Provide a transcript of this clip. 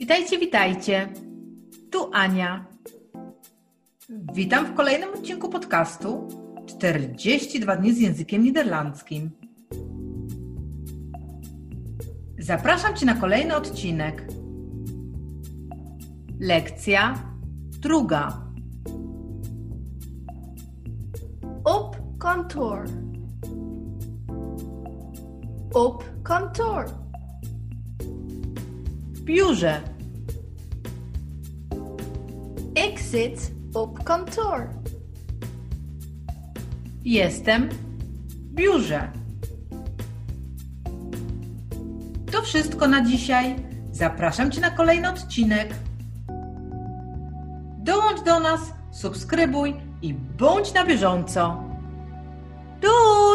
Witajcie, witajcie. Tu Ania. Witam w kolejnym odcinku podcastu 42 dni z językiem niderlandzkim. Zapraszam Cię na kolejny odcinek. Lekcja druga. Op kantoor. Op kantoor. Biurze. Ik zit op kantoor. Jestem w biurze. To wszystko na dzisiaj. Zapraszam Cię na kolejny odcinek. Dołącz do nas, subskrybuj i bądź na bieżąco. Doei!